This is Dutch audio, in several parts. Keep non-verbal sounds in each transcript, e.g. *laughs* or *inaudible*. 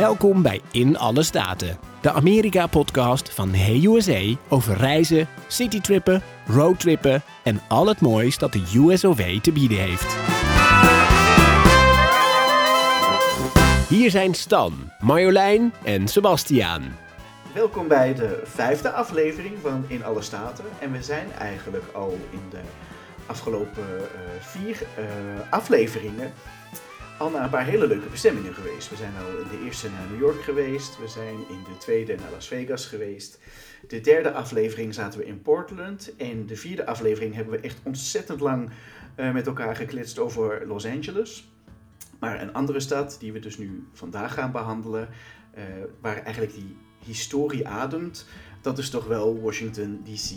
Welkom bij In Alle Staten, de Amerika-podcast van Hey USA over reizen, citytrippen, roadtrippen en al het moois dat de USOV te bieden heeft. Hier zijn Stan, Marjolein en Sebastiaan. Welkom bij de vijfde aflevering van In Alle Staten. En we zijn eigenlijk al in de afgelopen eh, vier eh, afleveringen al naar een paar hele leuke bestemmingen geweest. We zijn al in de eerste naar New York geweest. We zijn in de tweede naar Las Vegas geweest. De derde aflevering zaten we in Portland. En de vierde aflevering hebben we echt ontzettend lang eh, met elkaar gekletst over Los Angeles. Maar een andere stad, die we dus nu vandaag gaan behandelen, uh, waar eigenlijk die historie ademt, dat is toch wel Washington DC.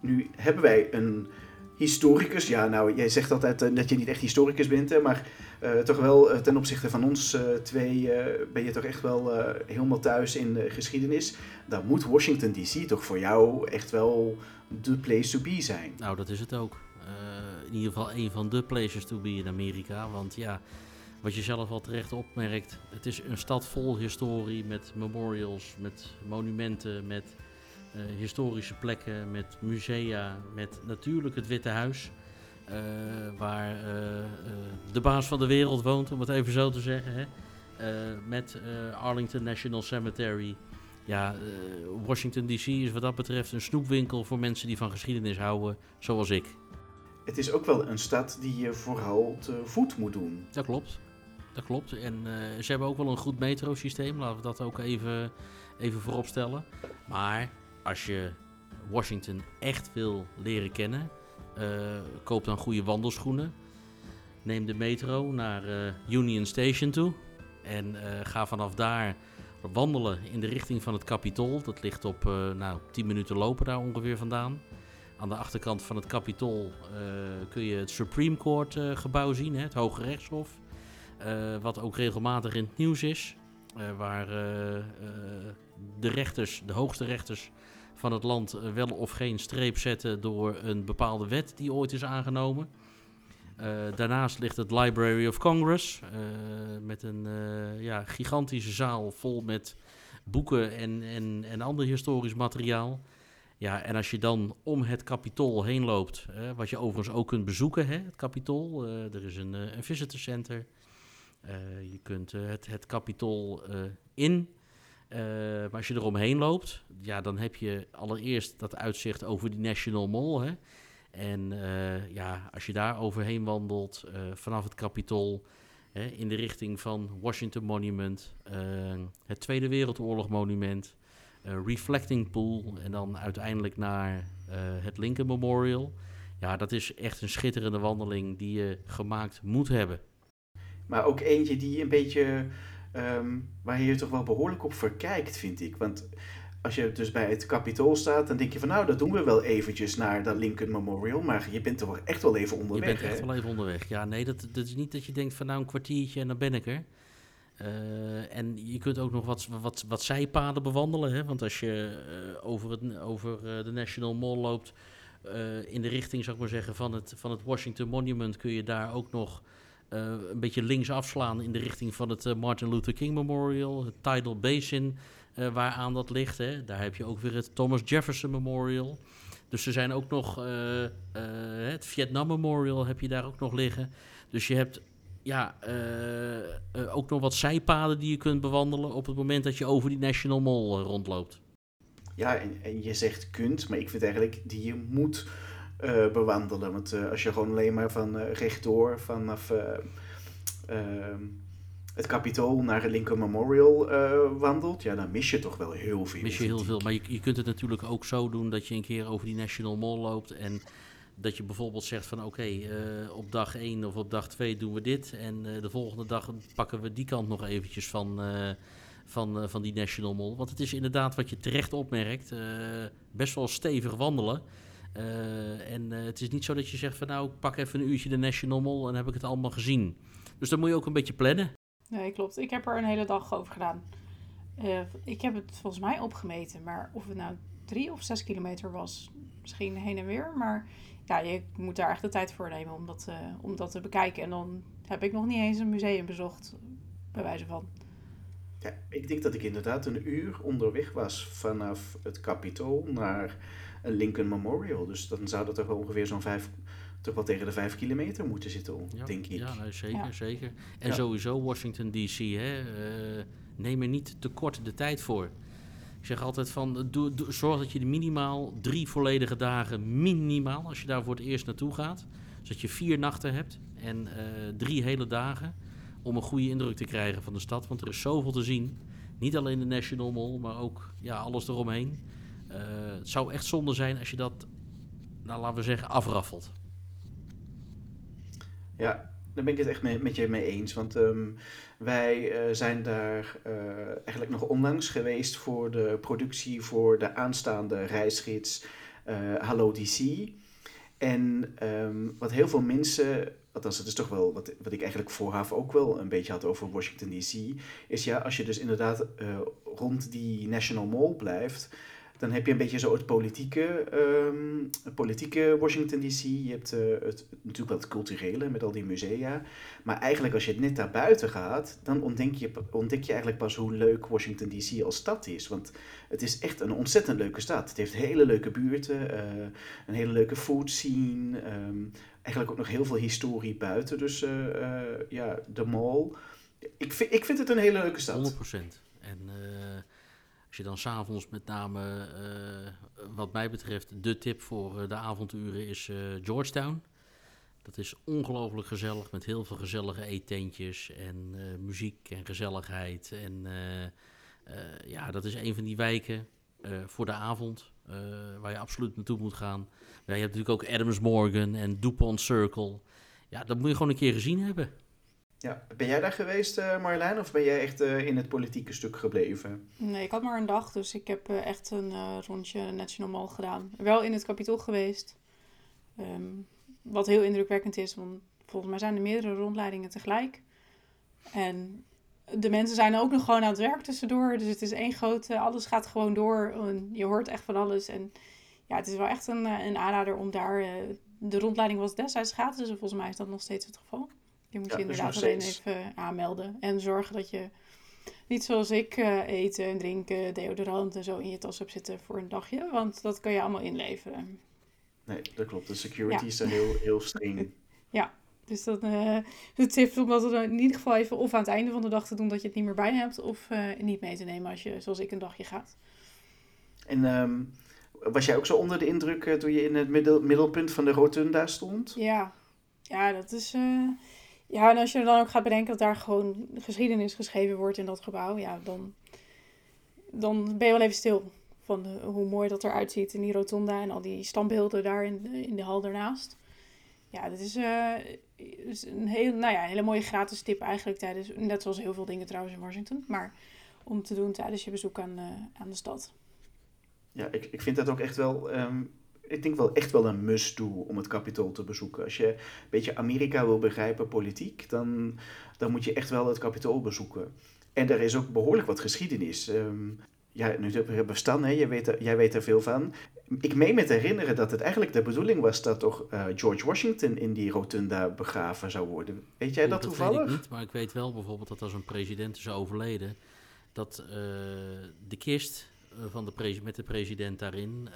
Nu hebben wij een historicus. Ja, nou, jij zegt altijd uh, dat je niet echt historicus bent, maar uh, toch wel uh, ten opzichte van ons twee ben je toch echt wel helemaal thuis in de geschiedenis. Dan moet Washington DC toch voor jou echt wel de place to be zijn. Nou, dat is het ook. in ieder geval een van de places to be in Amerika. Want ja, wat je zelf al terecht opmerkt, het is een stad vol historie met memorials, met monumenten, met historische plekken, met musea, met natuurlijk het Witte Huis. Uh, waar uh, de baas van de wereld woont, om het even zo te zeggen. Hè? met Arlington National Cemetery. Ja, Washington DC is wat dat betreft een snoepwinkel voor mensen die van geschiedenis houden, zoals ik. Het is ook wel een stad die je vooral te voet moet doen. Dat klopt. Dat klopt. En ze hebben ook wel een goed metrosysteem. Laten we dat ook even, even voorop stellen. Maar als je Washington echt wil leren kennen, uh, koop dan goede wandelschoenen. Neem de metro naar uh, Union Station toe. En uh, ga vanaf daar wandelen in de richting van het Capitool. Dat ligt op nou, 10 minuten lopen daar ongeveer vandaan. Aan de achterkant van het Capitool kun je het Supreme Court gebouw zien, hè, het Hoge Rechtshof. wat ook regelmatig in het nieuws is. waar de rechters, de hoogste rechters van het land eh, wel of geen streep zetten door een bepaalde wet die ooit is aangenomen. Uh, daarnaast ligt het Library of Congress uh, met een ja, gigantische zaal vol met boeken en, en, en ander historisch materiaal. Ja, en als je dan om het Capitool heen loopt, wat je overigens ook kunt bezoeken, hè, het Capitool. er is een, een visitor center. je kunt het, het Capitool in uh, maar als je eromheen loopt, ja, dan heb je allereerst dat uitzicht over die National Mall. Hè? En uh, ja, als je daar overheen wandelt uh, vanaf het Capitool in de richting van Washington Monument, het Tweede Wereldoorlog Monument, Reflecting Pool en dan uiteindelijk naar het Lincoln Memorial. Ja, dat is echt een schitterende wandeling die je gemaakt moet hebben. Maar ook eentje die een beetje um, waar je je toch wel behoorlijk op verkijkt, vind ik. Want als je dus bij het Capitool staat, dan denk je van nou, dat doen we wel eventjes naar dat Lincoln Memorial. Maar je bent toch echt wel even onderweg. Je bent echt wel even onderweg. Ja, nee, dat, dat is niet dat je denkt van nou een kwartiertje en dan ben ik er. Uh, en je kunt ook nog wat, wat, wat zijpaden bewandelen. Hè? Want als je uh, over, het, over uh, de National Mall loopt, in de richting, zou ik maar zeggen, van het, van het Washington Monument, kun je daar ook nog uh, een beetje links afslaan in de richting van het uh, Martin Luther King Memorial, het Tidal Basin, uh, waaraan dat ligt. Hè. Daar heb je ook weer het Thomas Jefferson Memorial. Dus er zijn ook nog het Vietnam Memorial heb je daar ook nog liggen. Dus je hebt ja, ook nog wat zijpaden die je kunt bewandelen op het moment dat je over die National Mall rondloopt. Ja, en, en je zegt kunt, maar ik vind eigenlijk die je moet uh, bewandelen. Want uh, als je gewoon alleen maar van uh, rechtdoor vanaf ehm, het Capitool naar het Lincoln Memorial wandelt, ja, dan mis je toch wel heel veel. Mis je heel veel, maar je, je kunt het natuurlijk ook zo doen dat je een keer over die National Mall loopt en dat je bijvoorbeeld zegt van oké, okay, op dag 1 of op dag 2 doen we dit en de volgende dag pakken we die kant nog eventjes van, van, van die National Mall. Want het is inderdaad wat je terecht opmerkt, best wel stevig wandelen. Uh, en uh, het is niet zo dat je zegt van nou, ik pak even een uurtje de National Mall en dan heb ik het allemaal gezien. Dus dan moet je ook een beetje plannen. Nee, klopt. Ik heb er een hele dag over gedaan. Uh, ik heb het volgens mij opgemeten, maar of het nou drie of zes kilometer was, misschien heen en weer. Maar ja, je moet daar echt de tijd voor nemen om dat, om dat te bekijken. En dan heb ik nog niet eens een museum bezocht, bij wijze van. Ja, ik denk dat ik inderdaad een uur onderweg was vanaf het Capitool naar een Lincoln Memorial. Dus dan zou dat toch wel ongeveer zo'n vijf, toch wel tegen de vijf kilometer moeten zitten, Ja, denk ik. Ja, nee, zeker, Ja. zeker. En Ja. sowieso Washington DC, hè, eh, neem er niet te kort de tijd voor. Ik zeg altijd van, eh, zorg dat je minimaal drie volledige dagen, minimaal, als je daar voor het eerst naartoe gaat. Zodat je vier nachten hebt en eh, drie hele dagen om een goede indruk te krijgen van de stad. Want er is zoveel te zien. Niet alleen de National Mall, maar ook ja, alles eromheen. Eh, het zou echt zonde zijn als je dat, nou, laten we zeggen, afraffelt. Ja, daar ben ik het echt met je mee eens. Want ehm, wij eh, zijn daar eh, eigenlijk nog onlangs geweest voor de productie voor de aanstaande reisgids eh, Hallo DC. En ehm, wat heel veel mensen, althans het is toch wel wat, wat ik eigenlijk vooraf ook wel een beetje had over Washington DC, is ja, als je dus inderdaad rond die National Mall blijft, dan heb je een beetje zo het politieke, ehm, politieke Washington DC. Je hebt eh, het, natuurlijk wel het culturele met al die musea. Maar eigenlijk als je net daar buiten gaat, dan ontdek je, ontdek je eigenlijk pas hoe leuk Washington DC als stad is. Want het is echt een ontzettend leuke stad. Het heeft hele leuke buurten, eh, een hele leuke food scene. ehm, eigenlijk ook nog heel veel historie buiten. Dus eh, ja, de mall. Ik vind, ik vind het een hele leuke stad. 100%. En als je dan s'avonds met name, eh, wat mij betreft, de tip voor eh, de avonturen is eh, Georgetown. Dat is ongelooflijk gezellig met heel veel gezellige eetentjes en muziek en gezelligheid. En ja, dat is een van die wijken voor de avond waar je absoluut naartoe moet gaan. Ja, je hebt natuurlijk ook Adams Morgan en Dupont Circle. Ja, dat moet je gewoon een keer gezien hebben. Ja. Ben jij daar geweest, eh, Marjolein, of ben jij echt eh, in het politieke stuk gebleven? Nee, ik had maar een dag, dus ik heb eh, echt een rondje National Mall gedaan. Wel in het kapitool geweest. Ehm, wat heel indrukwekkend is, want volgens mij zijn er meerdere rondleidingen tegelijk. En de mensen zijn ook nog gewoon aan het werk tussendoor. Dus het is één grote, alles gaat gewoon door. En je hoort echt van alles. En ja, het is wel echt een, een aanrader om daar... de rondleiding was destijds gratis, dus volgens mij is dat nog steeds het geval. Je moet Ja, je inderdaad alleen even aanmelden. En zorgen dat je niet zoals ik eh, eten en drinken, deodorant en zo in je tas hebt zitten voor een dagje. Want dat kan je allemaal inleveren. Nee, dat klopt. De security Ja. is daar heel, heel streng. *laughs* Dus dat eh de tip om dat in ieder geval even of aan het einde van de dag te doen dat je het niet meer bij hebt. Of eh, niet mee te nemen als je zoals ik een dagje gaat. En ehm, was jij ook zo onder de indruk toen je in het middel, middelpunt van de rotunda stond? Ja, ja dat is... Ja, en als je dan ook gaat bedenken dat daar gewoon geschiedenis geschreven wordt in dat gebouw. Ja, dan, dan ben je wel even stil. Van hoe mooi dat eruit ziet in die rotonda en al die standbeelden daar in, de- in de hal daarnaast. Ja, dat is, eh, is een, heel, nou ja, hele mooie gratis tip eigenlijk tijdens, net zoals heel veel dingen trouwens in Washington, maar om te doen tijdens je bezoek aan, eh, aan de stad. Ja, ik, ik vind dat ook echt wel, ehm, ik denk wel echt wel een must-do om het Capitool te bezoeken. Als je een beetje Amerika wil begrijpen, politiek, dan, dan moet je echt wel het Capitool bezoeken. En er is ook behoorlijk wat geschiedenis. Ehm, ja, nu hebben we Stan, hè, jij, weet er, jij weet er veel van. Ik meen me te herinneren dat het eigenlijk de bedoeling was dat toch eh, George Washington in die rotunda begraven zou worden. Weet jij Oeh, dat weet toevallig? ik niet, maar ik weet wel bijvoorbeeld dat als een president is overleden, dat eh, de kist eh, van de met de president daarin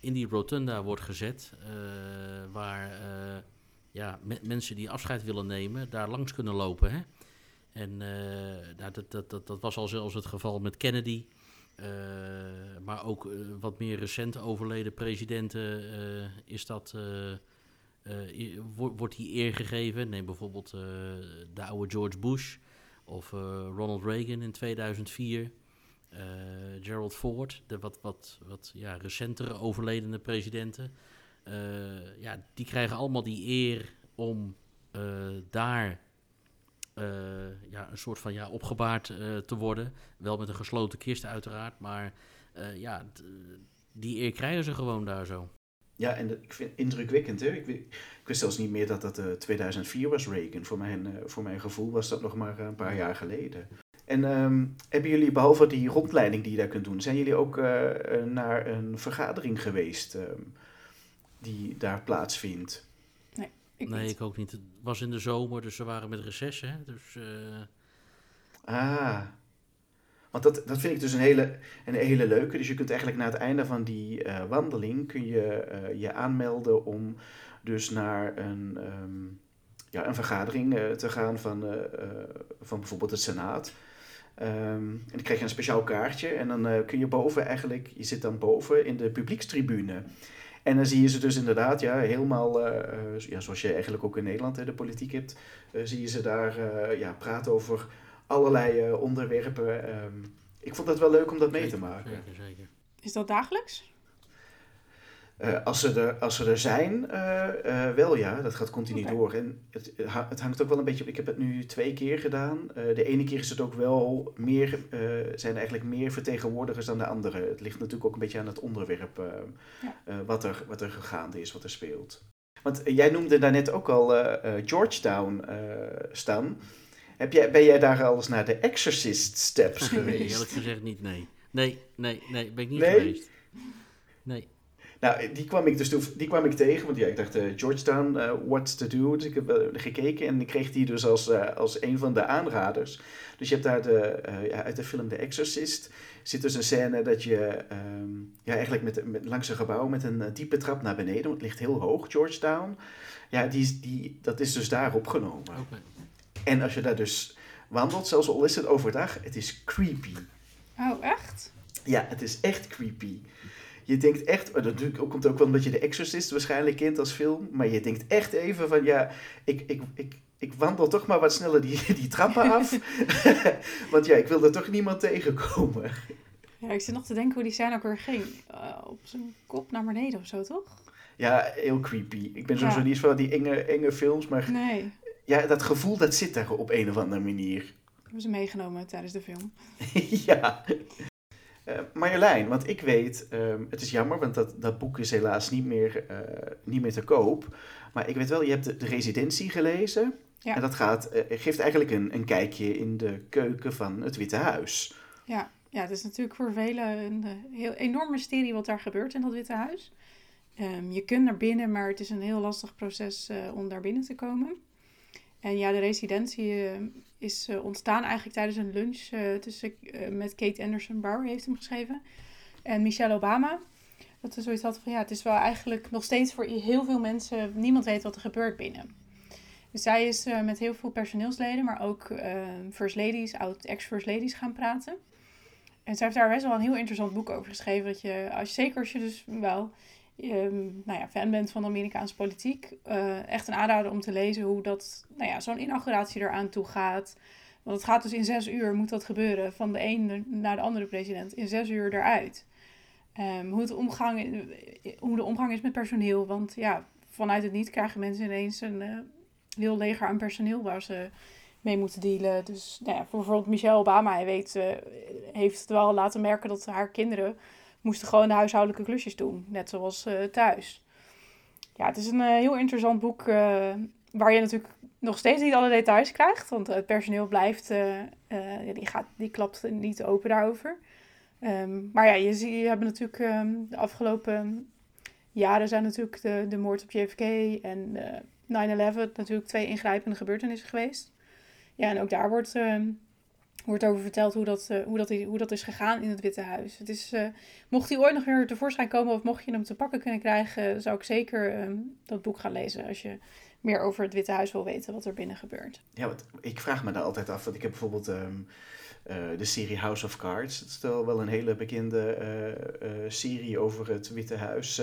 in die rotunda wordt gezet, eh, waar eh, ja, me- mensen die afscheid willen nemen daar langs kunnen lopen. Hè? En eh, nou, dat, dat, dat, dat was al zelfs het geval met Kennedy. Maar ook wat meer recent overleden presidenten is dat, wordt die eer gegeven. Neem bijvoorbeeld de oude George Bush of Ronald Reagan in 2004. Eh, Gerald Ford, de wat, wat, wat ja, recentere overledene presidenten. Eh, ja, die krijgen allemaal die eer om eh, daar ja, een soort van ja, opgebaard te worden. Wel met een gesloten kist uiteraard, maar ja, die eer krijgen ze gewoon daar zo. Ja, en ik vind het indrukwekkend. Hè? Ik, ik wist zelfs niet meer dat dat eh 2004 was, Reagan. Voor mijn, voor mijn gevoel was dat nog maar een paar jaar geleden. En ehm, hebben jullie, behalve die rondleiding die je daar kunt doen, zijn jullie ook eh, eh, naar een vergadering geweest ehm, die daar plaatsvindt? Ik nee, niet. ik ook niet. Het was in de zomer, dus ze waren met reces, hè. Dus eh, Ah, Want dat, dat vind ik dus een hele, een hele leuke. Dus je kunt eigenlijk na het einde van die eh, wandeling kun je eh, je aanmelden om dus naar een, ehm, ja, een vergadering eh, te gaan van, eh, eh, van bijvoorbeeld het Senaat. Ehm, en dan krijg je een speciaal kaartje en dan eh, kun je boven eigenlijk, je zit dan boven in de publiekstribune. En dan zie je ze dus inderdaad, ja, helemaal, eh, eh, ja, zoals je eigenlijk ook in Nederland hè, de politiek hebt, eh, zie je ze daar eh, ja, praten over allerlei eh, onderwerpen. Ehm, ik vond dat wel leuk om dat mee te maken. Zeker, zeker. Is dat dagelijks? Eh, als, ze er, als ze er zijn, eh, eh, wel ja, dat gaat continu door. En het, het hangt ook wel een beetje op. Ik heb het nu twee keer gedaan. Eh, de ene keer is het ook wel meer, eh, zijn er eigenlijk meer vertegenwoordigers dan de andere. Het ligt natuurlijk ook een beetje aan het onderwerp Ja. wat, er, wat er gaande is, wat er speelt. Want jij noemde daarnet ook al eh, eh, Georgetown eh, staan. Heb jij, ben jij daar al eens naar de Exorcist Steps *laughs* geweest? Eerlijk gezegd niet, nee. Nee, nee, nee, ben ik niet Nee? geweest. Nee. Nou, die kwam ik dus toe- die kwam ik tegen, want ja, ik dacht, eh, Georgetown, eh, what's to do? Dus ik heb gekeken en ik kreeg die dus als, eh, als een van de aanraders. Dus je hebt daar de, eh, ja, uit de film The Exorcist zit dus een scène dat je ehm, ja, eigenlijk met, met, langs een gebouw met een diepe trap naar beneden, want het ligt heel hoog, Georgetown. Ja, die, is- die, dat is dus daar opgenomen. Oké. En als je daar dus wandelt, zelfs al is het overdag, het is creepy. Oh, echt? Ja, het is echt creepy. Je denkt echt, maar dat natuurlijk ook- komt ook wel omdat je de Exorcist waarschijnlijk kent als film, maar je denkt echt even van ja, ik, ik, ik, ik wandel toch maar wat sneller die, die trappen af, *laughs* want ja, ik wil er toch niemand tegenkomen. Ja, ik zit nog te denken hoe die scène ook weer ging. Eh, op zijn kop naar beneden of zo, toch? Ja, heel creepy. Ik ben Ja. sowieso niet van die enge, enge films, maar Nee, ja, dat gevoel dat zit daar op een of andere manier. hebben ze meegenomen tijdens de film. *laughs* ja. Eh, Marjolein, want ik weet, ehm, het is jammer, want dat, dat boek is helaas niet meer, eh, niet meer te koop. Maar ik weet wel, je hebt de, de residentie gelezen. Ja. En dat gaat, eh, geeft eigenlijk een, een kijkje in de keuken van het Witte Huis. Ja, ja, het is natuurlijk voor velen een heel enorm mysterie wat daar gebeurt in dat Witte Huis. Ehm, je kunt naar binnen, maar het is een heel lastig proces om daar binnen te komen. En ja, de residentie eh, is eh, ontstaan eigenlijk tijdens een lunch eh, tussen, eh, met Kate Anderson, Bauer heeft hem geschreven, en Michelle Obama. Dat we zoiets hadden van ja, het is wel eigenlijk nog steeds voor heel veel mensen, niemand weet wat er gebeurt binnen. Dus zij is met heel veel personeelsleden, maar ook eh, first ladies, oud ex-first ladies gaan praten. En zij heeft daar best wel een heel interessant boek over geschreven. Dat je, als zeker als je dus wel ehm, nou ja, fan bent van de Amerikaanse politiek, eh, echt een aanrader om te lezen hoe dat, nou ja, zo'n inauguratie eraan toe gaat. Want het gaat dus in zes uur, moet dat gebeuren, van de een naar de andere president, in zes uur eruit. Ehm, hoe, het omgang, hoe de omgang is met personeel. Want ja, vanuit het niet krijgen mensen ineens een eh, heel leger aan personeel waar ze mee moeten dealen. Dus nou ja, voor bijvoorbeeld Michelle Obama, hij weet, eh, heeft het wel laten merken dat haar kinderen moesten gewoon de huishoudelijke klusjes doen. Net zoals eh, thuis. Ja, het is een eh, heel interessant boek eh, waar je natuurlijk nog steeds niet alle details krijgt. Want het personeel blijft, die, gaat, die klapt niet open daarover. Ehm, maar ja, je, je hebt natuurlijk ehm, de afgelopen jaren zijn natuurlijk de, de moord op JFK en eh, 9-11 natuurlijk twee ingrijpende gebeurtenissen geweest. Ja, en ook daar wordt, ehm, wordt over verteld hoe dat, eh, hoe, dat, hoe dat is gegaan in het Witte Huis. Het is, eh, mocht hij ooit nog weer tevoorschijn komen of mocht je hem te pakken kunnen krijgen, zou ik zeker ehm, dat boek gaan lezen als je meer over het Witte Huis wil weten wat er binnen gebeurt. Ja, want ik vraag me daar altijd af, want ik heb bijvoorbeeld ehm, eh, de serie House of Cards. Dat is wel wel een hele bekende serie over het Witte Huis.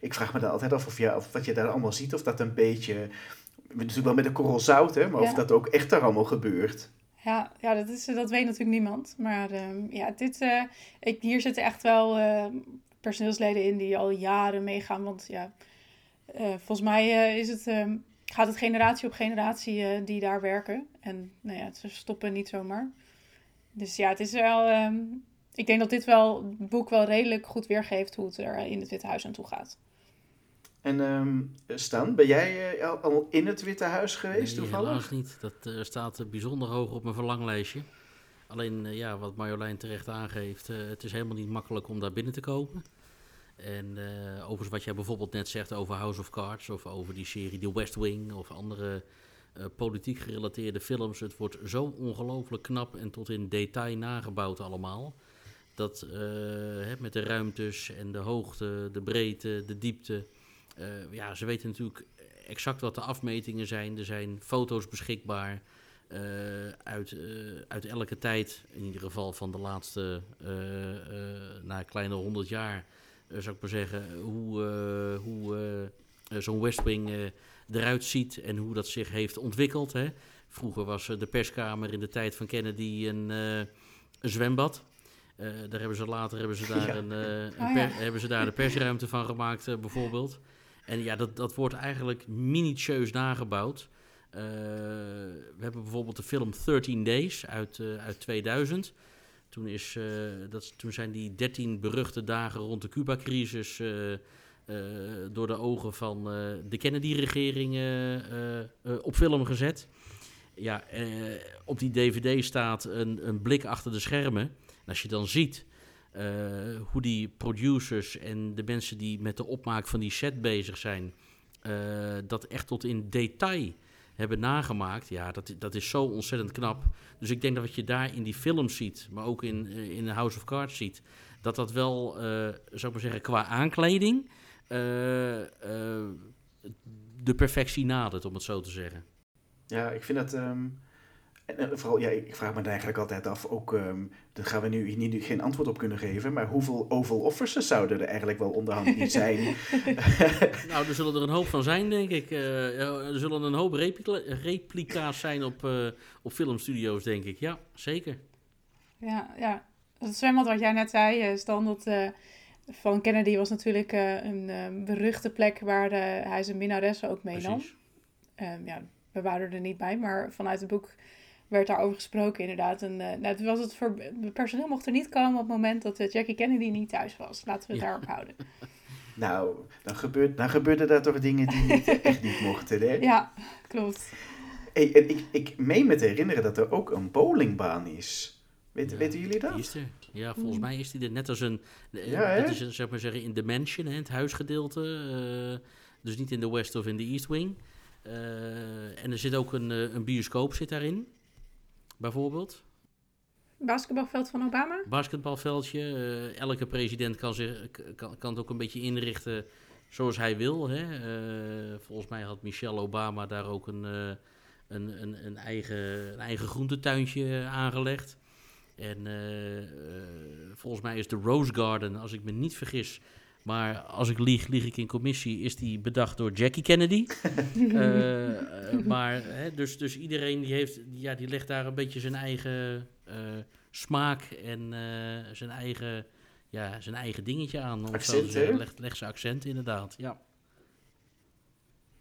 Ik vraag me daar altijd af of, ja, of wat je daar allemaal ziet, of dat een beetje, natuurlijk wel met een korrel zout, hè, maar of dat ook echt daar allemaal gebeurt. Ja, ja dat, is, dat weet natuurlijk niemand. Maar ehm, ja, dit, eh, ik, hier zitten echt wel eh, personeelsleden in die al jaren meegaan. Want ja, eh, volgens mij eh, is het, ehm, gaat het generatie op generatie die daar werken. En nou ja, ze stoppen niet zomaar. Dus ja, het is wel... ehm, ik denk dat dit wel, het boek wel redelijk goed weergeeft hoe het er in het Witte Huis aan toe gaat. En ehm, Stan, ben jij eh, al, in het Witte Huis geweest Nee, toevallig? helaas niet. Dat eh, staat eh, bijzonder hoog op mijn verlanglijstje. Alleen, ja, wat Marjolein terecht aangeeft, het is helemaal niet makkelijk om daar binnen te komen. En overigens wat jij bijvoorbeeld net zegt over House of Cards of over die serie The West Wing of andere politiek gerelateerde films. Het wordt zo ongelooflijk knap en tot in detail nagebouwd allemaal. Dat met de ruimtes en de hoogte, de breedte, de diepte. Eh, ja, ze weten natuurlijk exact wat de afmetingen zijn. Er zijn foto's beschikbaar eh, uit, eh, uit elke tijd. In ieder geval van de laatste, na een kleine honderd jaar, zou ik maar zeggen. Hoe, hoe zo'n West Wing eh, eruit ziet en hoe dat zich heeft ontwikkeld. Hè. Vroeger was de perskamer in de tijd van Kennedy een, een zwembad. Daar hebben ze later hebben ze daar, Ja. een, Oh, ja. hebben ze daar de persruimte van gemaakt, bijvoorbeeld. En ja, dat, dat wordt eigenlijk minutieus nagebouwd. Eh, we hebben bijvoorbeeld de film 13 Days uit, eh, uit 2000. Toen, is, eh, dat, toen zijn die 13 beruchte dagen rond de Cuba-crisis door de ogen van de Kennedy-regering op film gezet. Ja, op die DVD staat een, een blik achter de schermen. En als je dan ziet hoe die producers en de mensen die met de opmaak van die set bezig zijn, eh, dat echt tot in detail hebben nagemaakt. Ja, dat, dat is zo ontzettend knap. Dus ik denk dat wat je daar in die film ziet, maar ook in, eh, in House of Cards ziet, dat dat wel, eh, zou ik maar zeggen, qua aankleding eh, eh, de perfectie nadert, om het zo te zeggen. Ja, ik vind dat. ehm, en, eh, vooral, ja, ik vraag me dan eigenlijk altijd af, ook, ehm daar gaan we nu hier niet, geen antwoord op kunnen geven, maar hoeveel Oval Officers zouden er eigenlijk wel onderhand niet zijn? *laughs* *laughs* Nou, er zullen er een hoop van zijn, denk ik. Eh, er zullen een hoop replica- replica's zijn op, eh, op filmstudio's, denk ik. Ja, zeker. Ja, ja. Dat zwembad wat jij net zei, eh, Stan, dat eh, van Kennedy was natuurlijk eh, een eh, beruchte plek waar de, hij zijn minnaressen ook meenam. Ehm, ja, we waren er niet bij, maar vanuit het boek werd daarover gesproken inderdaad. En eh, nou, het was het voor, het personeel mocht er niet komen op het moment dat eh, Jackie Kennedy niet thuis was. Laten we het Ja. daarop houden. *laughs* nou, dan, gebeurt, dan gebeurden daar toch dingen die niet, echt niet mochten, hè? Ja, klopt. Hey, en ik, ik meen me te herinneren dat er ook een bowlingbaan is. Weet, Ja, Weten jullie dat? is er. Ja, volgens mij is die er net als een... eh, Ja, hè? dat is een, zeg maar zeggen, in de mansion, hè, het huisgedeelte. eh, dus niet in de West of in de East Wing. Eh, en er zit ook een, eh, een bioscoop zit daarin, bijvoorbeeld. Basketbalveld van Obama? basketbalveldje. eh, elke president kan, zich, kan, kan het ook een beetje inrichten zoals hij wil. Hè? Eh, volgens mij had Michelle Obama daar ook een, eh, een, een, een, eigen, een eigen groentetuintje aangelegd. En volgens mij is de Rose Garden, als ik me niet vergis. Maar als ik lieg, lieg ik in commissie. Is die bedacht door Jackie Kennedy? *laughs* Eh, eh, maar hè, dus, dus iedereen die heeft, ja, die legt daar een beetje zijn eigen eh, smaak en eh, zijn, eigen, ja, zijn eigen dingetje aan. Accent? Legt, legt zijn accent inderdaad. Ja.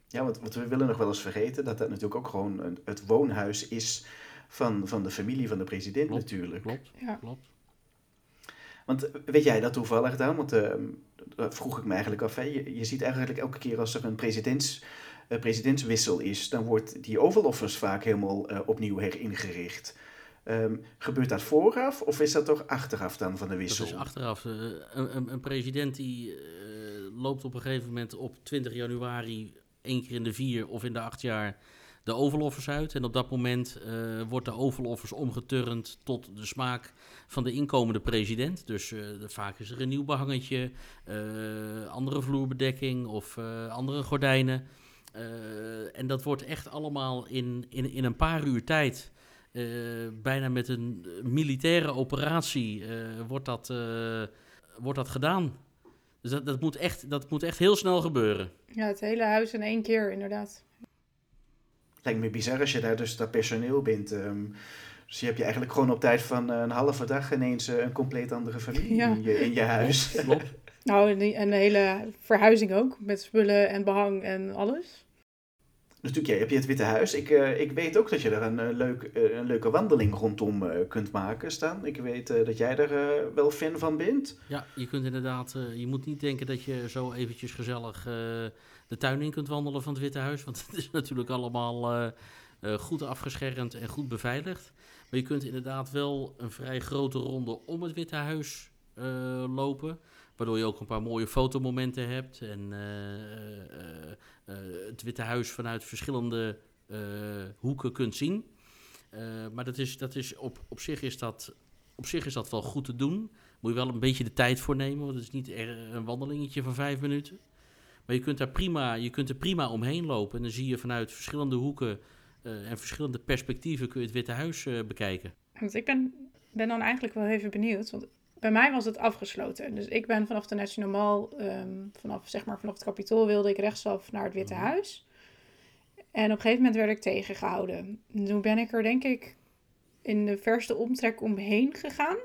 Ja, want, want we willen nog wel eens vergeten dat dat natuurlijk ook gewoon een, het woonhuis is van, van de familie van de president Klopt, natuurlijk. Klopt, Ja. klopt. Want eh, weet jij dat toevallig dan? Want dat vroeg ik me eigenlijk af. Hè? Je, je ziet eigenlijk elke keer als er een presidents, eh, presidentswissel is, dan wordt die Oval Office vaak helemaal opnieuw heringericht. Ehm, gebeurt dat vooraf of is dat toch achteraf dan van de Dat wissel? is achteraf. een, een, president die loopt op een gegeven moment op 20 januari één keer in de vier of in de acht jaar de Oval Office uit. En op dat moment eh, wordt de Oval Office omgeturnd tot de smaak van de inkomende president. Dus eh, vaak is er een nieuw behangetje, eh, andere vloerbedekking of andere gordijnen. En dat wordt echt allemaal in, in, in een paar uur tijd, bijna met een militaire operatie, wordt, dat, wordt dat gedaan. Dus dat, dat, moet echt, dat moet echt heel snel gebeuren. Ja, het hele huis in één keer inderdaad. Lijkt me bizar als je daar dus dat personeel bent. ehm, dus je hebt je eigenlijk gewoon op tijd van eh, een halve dag ineens eh, een compleet andere familie Ja. in, je, in je huis. Klopt. *laughs* Nou, en, die- en de hele verhuizing ook, met spullen en behang en alles. Natuurlijk, ja, heb je het Witte Huis. Ik, eh, ik weet ook dat je daar een, leuk, een leuke wandeling rondom eh, kunt maken, Stan. Ik weet eh, dat jij daar eh, wel fan van bent. Ja, je kunt inderdaad, eh, je moet niet denken dat je zo eventjes gezellig eh, de tuin in kunt wandelen van het Witte Huis. Want *laughs* het is natuurlijk allemaal eh, eh, goed afgeschermd en goed beveiligd. Maar je kunt inderdaad wel een vrij grote ronde om het Witte Huis eh, lopen. Waardoor je ook een paar mooie fotomomenten hebt. En het Witte Huis vanuit verschillende hoeken kunt zien. maar dat is, dat is op, op, zich is dat, op zich is dat wel goed te doen. Moet je wel een beetje de tijd voor nemen, want het is niet een wandelingetje van vijf minuten. Maar je kunt, daar prima, je kunt er prima omheen lopen. En dan zie je vanuit verschillende hoeken en verschillende perspectieven kun je het Witte Huis bekijken. Want ik ben, ben dan eigenlijk wel even benieuwd. Want bij mij was het afgesloten. Dus ik ben vanaf de National Mall, um, vanaf, zeg maar, vanaf het kapitool wilde ik rechtsaf naar het Witte mhm. Huis. En op een gegeven moment werd ik tegengehouden. Toen ben ik er denk ik in de verste omtrek omheen gegaan.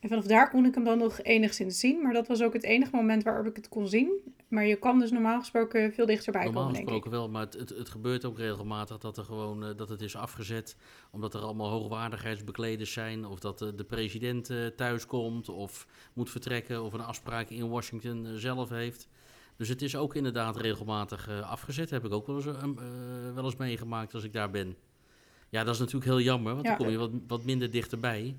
En vanaf daar kon ik hem dan nog enigszins zien. Maar dat was ook het enige moment waarop ik het kon zien. Maar je kan dus normaal gesproken veel dichterbij normaal komen, denk ik. Normaal gesproken wel, maar het, het, gebeurt ook regelmatig dat, er gewoon, uh, dat het is afgezet. Omdat er allemaal hoogwaardigheidsbekleders zijn. Of dat de president uh, thuis komt of moet vertrekken. Of een afspraak in Washington zelf heeft. Dus het is ook inderdaad regelmatig afgezet. Heb ik ook wel eens, wel eens meegemaakt als ik daar ben. Ja, dat is natuurlijk heel jammer, want dan kom je wat, wat minder dichterbij.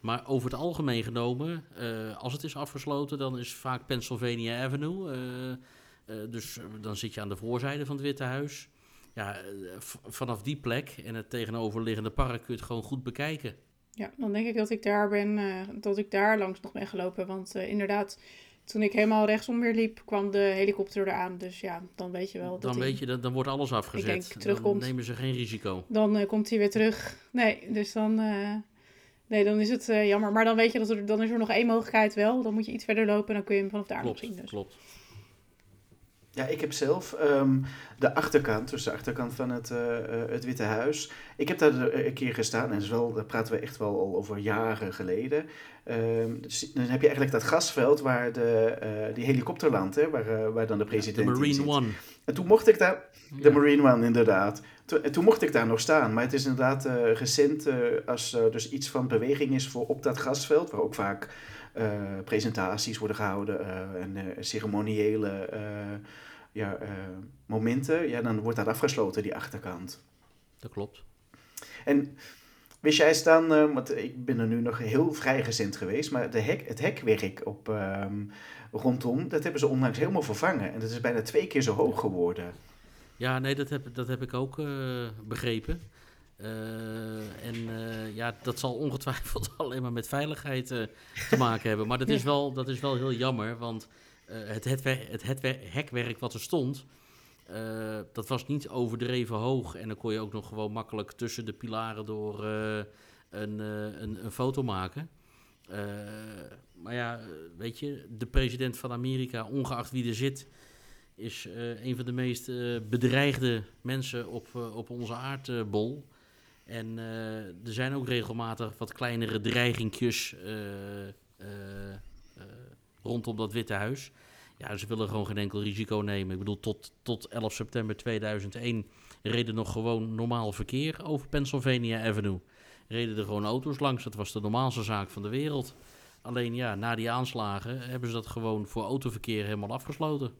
Maar over het algemeen genomen, uh, als het is afgesloten, dan is vaak Pennsylvania Avenue. Uh, uh, dus dan zit je aan de voorzijde van het Witte Huis. Ja, vanaf die plek en het tegenoverliggende park kun je het gewoon goed bekijken. Ja, dan denk ik dat ik daar ben, dat ik daar langs nog ben gelopen. Want inderdaad, toen ik helemaal rechtsom weer liep, kwam de helikopter eraan. Dus ja, dan weet je wel. Dat dan weet je, dan, dan wordt alles afgezet. Ik denk, terugkomt. Dan nemen ze geen risico. Dan komt hij weer terug. Nee, dus dan Nee, dan is het uh, jammer. Maar dan weet je dat er, dan is er nog één mogelijkheid wel. Dan moet je iets verder lopen en dan kun je hem vanaf daar klopt, nog zien. Dus. Klopt. Ja, ik heb zelf um, de achterkant, dus de achterkant van het, uh, het Witte Huis. Ik heb daar een keer gestaan en is wel, daar praten we echt wel al over jaren geleden. Um, dus dan heb je eigenlijk dat gasveld waar de, uh, die helikopter landt, hè, waar, waar dan de president de Marine in One. En toen mocht ik daar, de Marine One inderdaad. Toen, toen, mocht ik daar nog staan. Maar het is inderdaad recent, als er dus iets van beweging is voor op dat gasveld, waar ook vaak presentaties worden gehouden en ceremoniële ja, momenten, ja, dan wordt dat afgesloten, die achterkant. Dat klopt. En wist jij dan, want ik ben er nu nog heel vrijgezind geweest, maar de hek, het hekwerk op, um, rondom, dat hebben ze onlangs helemaal vervangen. En dat is bijna twee keer zo hoog geworden. Ja, nee, dat heb, dat heb ik ook uh, begrepen. Uh, en uh, ja, dat zal ongetwijfeld *laughs* alleen maar met veiligheid te maken hebben. Maar dat is wel, dat is wel heel jammer, want het, het, het, het, hekwerk wat er stond, dat was niet overdreven hoog. En dan kon je ook nog gewoon makkelijk tussen de pilaren door een, een, een, foto maken. maar ja, weet je, de president van Amerika, ongeacht wie er zit, is uh, een van de meest uh, bedreigde mensen op, uh, op onze aardbol. En er zijn ook regelmatig wat kleinere dreigingjes rondom dat Witte Huis. Ja, ze willen gewoon geen enkel risico nemen. Ik bedoel, tot, tot 11 september 2001 reden nog gewoon normaal verkeer over Pennsylvania Avenue. Reden er gewoon auto's langs. Dat was de normaalste zaak van de wereld. Alleen ja, na die aanslagen hebben ze dat gewoon voor autoverkeer helemaal afgesloten.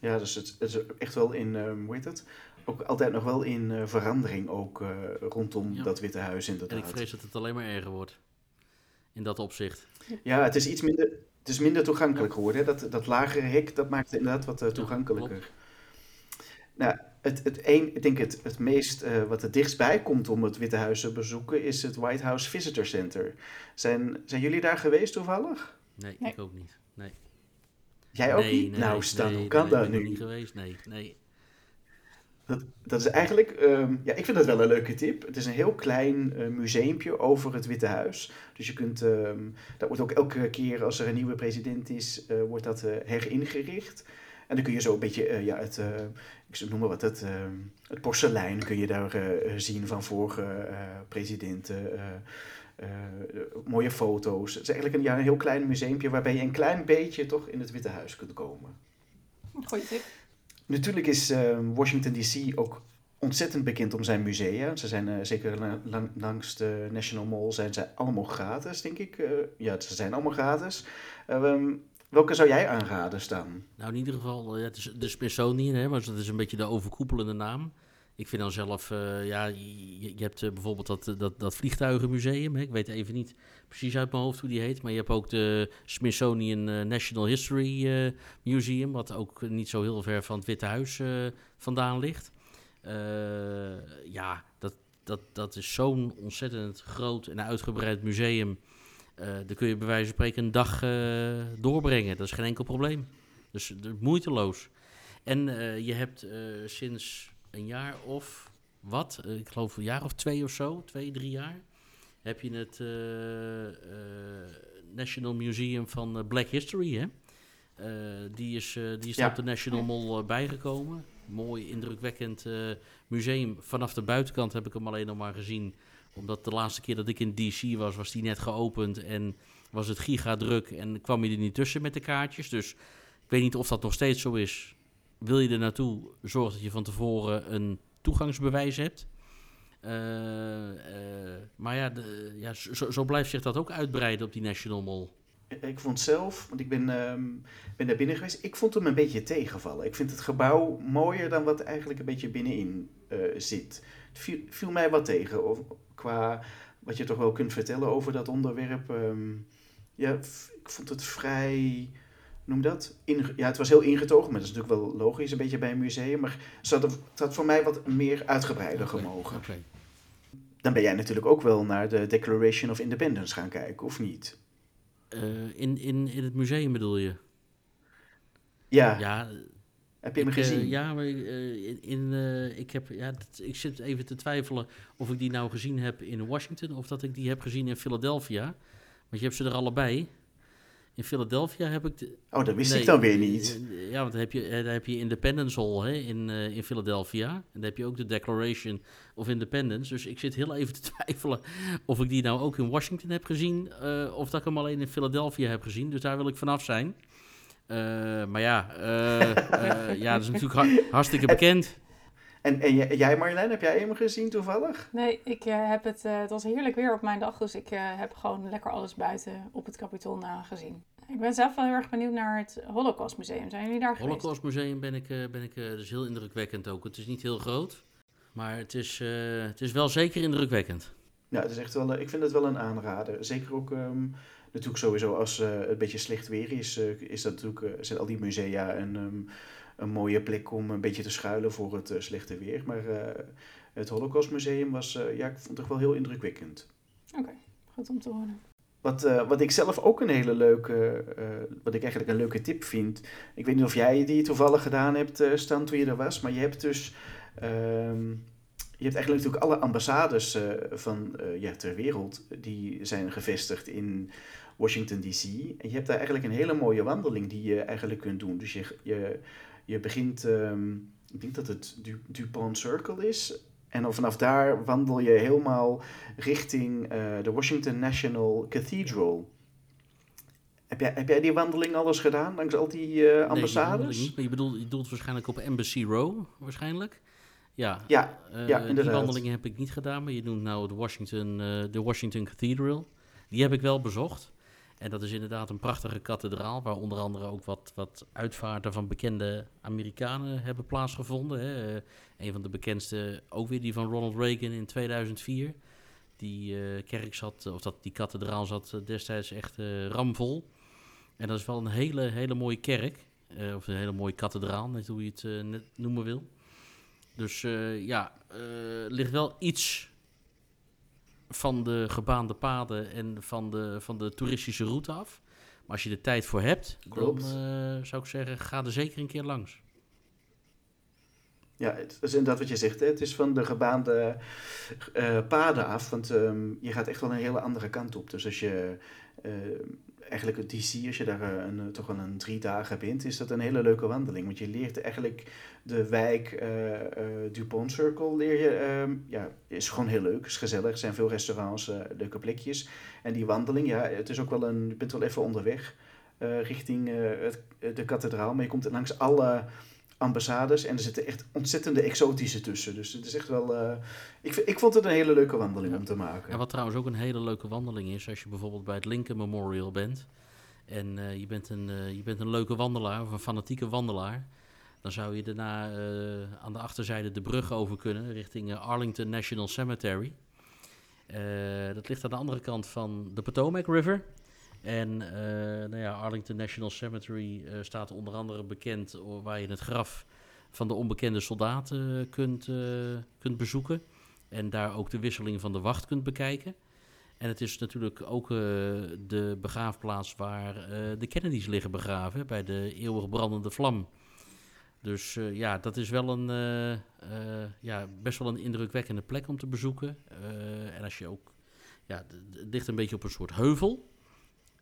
Ja, dus het, het is echt wel in, um, hoe heet het? Ook altijd nog wel in uh, verandering ook uh, rondom dat Witte Huis inderdaad. En ik vrees dat het alleen maar erger wordt. In dat opzicht. Ja, het is iets minder, het is minder toegankelijk geworden. Dat, dat lagere hek, dat maakt het inderdaad wat uh, toegankelijker. Ja, nou, het, het een, ik denk het, het meest wat er dichtstbij komt om het Witte Huis te bezoeken is het White House Visitor Center. Zijn, zijn jullie daar geweest toevallig? Nee, nee. ik ook niet. Nee. Jij ook niet? nou, Stan, hoe kan dat nu? niet geweest, nee. nee. Dat, dat is eigenlijk, um, ja, ik vind dat wel een leuke tip. Het is een heel klein uh, museumpje over het Witte Huis. Dus je kunt, um, dat wordt ook elke keer als er een nieuwe president is, uh, wordt dat uh, heringericht. En dan kun je zo een beetje, ja, het, ik noem maar wat, het, ehm, het porselein kun je daar zien van vorige presidenten. Mooie foto's. Het is eigenlijk een, ja, een heel klein museumpje waarbij je een klein beetje toch in het Witte Huis kunt komen. Goeie tip. Natuurlijk is uh, Washington DC ook ontzettend bekend om zijn musea. Ze zijn uh, zeker lang, langs de National Mall zijn ze allemaal gratis, denk ik. Uh, ja, ze zijn allemaal gratis. Um, welke zou jij aanraden staan? Nou, in ieder geval, ja, het is de Smithsonian, hè, maar dat is een beetje de overkoepelende naam. Ik vind dan zelf, uh, ja, je, je hebt uh, bijvoorbeeld dat, eh, dat, dat vliegtuigenmuseum. Hè? Ik weet even niet precies uit mijn hoofd hoe die heet. Maar je hebt ook de Smithsonian National History Museum. Wat ook niet zo heel ver van het Witte Huis vandaan ligt. Eh, ja, dat, dat, dat is zo'n ontzettend groot en uitgebreid museum. Daar kun je bij wijze van spreken een dag doorbrengen. Dat is geen enkel probleem. Dus moeiteloos. En je hebt sinds een jaar of wat, ik geloof een jaar of twee of zo, twee, drie jaar, heb je het National Museum van Black History, hè? die is, die is ja. op de National Mall bijgekomen mooi, indrukwekkend museum. Vanaf de buitenkant heb ik hem alleen nog maar gezien. Omdat de laatste keer dat ik in DC was, was die net geopend. En was het giga druk en kwam je er niet tussen met de kaartjes. Dus ik weet niet of dat nog steeds zo is. Wil je er naartoe, zorg dat je van tevoren een toegangsbewijs hebt. Uh, uh, maar ja, de, ja zo, blijft zich dat ook uitbreiden op die National Mall. Ik vond zelf, want ik ben, um, ben daar binnen geweest, ik vond hem een beetje tegenvallen. Ik vind het gebouw mooier dan wat eigenlijk een beetje binnenin uh, zit. Het viel, mij wat tegen, qua wat je toch wel kunt vertellen over dat onderwerp. Um, ja, ik vond het vrij, noem dat? In, ja, het was heel ingetogen, maar dat is natuurlijk wel logisch, een beetje bij een museum. Maar het had, het had voor mij wat meer uitgebreider okay, gemogen. Okay. Dan ben jij natuurlijk ook wel naar de Declaration of Independence gaan kijken, of niet? Uh, in, in, in het museum bedoel je? Ja. ja heb je hem gezien? Uh, ja, maar uh, in, in ik, heb, ja, ik zit even te twijfelen of ik die nou gezien heb in Washington of dat ik die heb gezien in Philadelphia. Want je hebt ze er allebei. In Philadelphia heb ik... De... Oh, dat wist ik dan weer niet. Ja, want dan heb je, dan heb je Independence Hall hè, in, uh, in Philadelphia. En dan heb je ook de Declaration of Independence. Dus ik zit heel even te *laughs* twijfelen of ik die nou ook in Washington heb gezien... Uh, of dat ik hem alleen in Philadelphia heb gezien. Dus daar wil ik vanaf zijn. Uh, maar ja, ja, dat is natuurlijk hartstikke *laughs* bekend. En, en jij Marjolein, heb jij hem gezien toevallig? Nee, ik uh, heb het, uh, het was heerlijk weer op mijn dag, dus ik uh, heb gewoon lekker alles buiten op het Capitool nagezien. Ik ben zelf wel heel erg benieuwd naar het Holocaust Museum. Zijn jullie daar geweest? Holocaust Museum ben ik, ben ik dus heel indrukwekkend ook. Het is niet heel groot, maar het is, het is wel zeker indrukwekkend. Ja, het is echt wel, ik vind het wel een aanrader. Zeker ook um, natuurlijk sowieso als het een beetje slecht weer is, is dat natuurlijk, zijn al die musea en... Um, een mooie plek om een beetje te schuilen voor het uh, slechte weer. Maar uh, het Holocaustmuseum was, uh, ja, ik vond het wel heel indrukwekkend. Oké, okay, goed om te horen. Wat, wat ik zelf ook een hele leuke, wat ik eigenlijk een leuke tip vind. Ik weet niet of jij die toevallig gedaan hebt, Stan, toen je er was. Maar je hebt dus, ehm, je hebt eigenlijk natuurlijk alle ambassades van, ja, ter wereld, die zijn gevestigd in Washington DC. En je hebt daar eigenlijk een hele mooie wandeling die je eigenlijk kunt doen. Dus je, je je begint, um, ik denk dat het du Dupont Circle is. En dan vanaf daar wandel je helemaal richting uh, de Washington National Cathedral. Heb jij, heb jij die wandeling alles gedaan, langs al die uh, ambassades? Nee, niet, maar je bedoelt, je bedoelt waarschijnlijk op Embassy Row, waarschijnlijk? Ja, ja, uh, ja inderdaad. Die wandelingen heb ik niet gedaan, maar je noemt nou de Washington, de Washington Cathedral. Die heb ik wel bezocht. En dat is inderdaad een prachtige kathedraal, waar onder andere ook wat, wat uitvaarten van bekende Amerikanen hebben plaatsgevonden. Hè. Uh, een van de bekendste, ook weer die van Ronald Reagan in 2004. Die uh, kerk zat, of dat, die kathedraal zat uh, destijds echt ramvol. En dat is wel een hele, hele mooie kerk, of een hele mooie kathedraal, net hoe je het net noemen wil. Dus ja, ligt wel iets van de gebaande paden en van de, van de toeristische route af. Maar als je er tijd voor hebt, dan uh, zou ik zeggen, ga er zeker een keer langs. Ja, het is inderdaad wat je zegt. Hè? Het is van de gebaande uh, paden af. Want um, je gaat echt wel een hele andere kant op. Dus als je uh, eigenlijk het DC, als je daar eh, een, toch wel een drie dagen bent, is dat een hele leuke wandeling. Want je leert eigenlijk de wijk uh, uh, Dupont Circle, leer je, uh, ja, is gewoon heel leuk, is gezellig. Er zijn veel restaurants, leuke plekjes. En die wandeling, ja, het is ook wel een, je bent wel even onderweg richting de kathedraal, maar je komt langs alle ambassades en er zitten echt ontzettende exotische tussen. Dus het is echt wel. Uh, ik, ik vond het een hele leuke wandeling om te maken. En wat trouwens ook een hele leuke wandeling is, als je bijvoorbeeld bij het Lincoln Memorial bent en uh, je, bent een, uh, je bent een leuke wandelaar of een fanatieke wandelaar. Dan zou je daarna aan de achterzijde de brug over kunnen richting Arlington National Cemetery. dat ligt aan de andere kant van de Potomac River. En uh, nou ja, Arlington National Cemetery uh, staat onder andere bekend waar je het graf van de onbekende soldaten kunt, eh, kunt bezoeken. En daar ook de wisseling van de wacht kunt bekijken. En het is natuurlijk ook eh, de begraafplaats waar eh, de Kennedys liggen begraven, bij de eeuwig brandende vlam. Dus eh, ja, dat is wel een, eh, eh, ja, best wel een indrukwekkende plek om te bezoeken. Eh, en als je ook, ja, het ligt een beetje op een soort heuvel.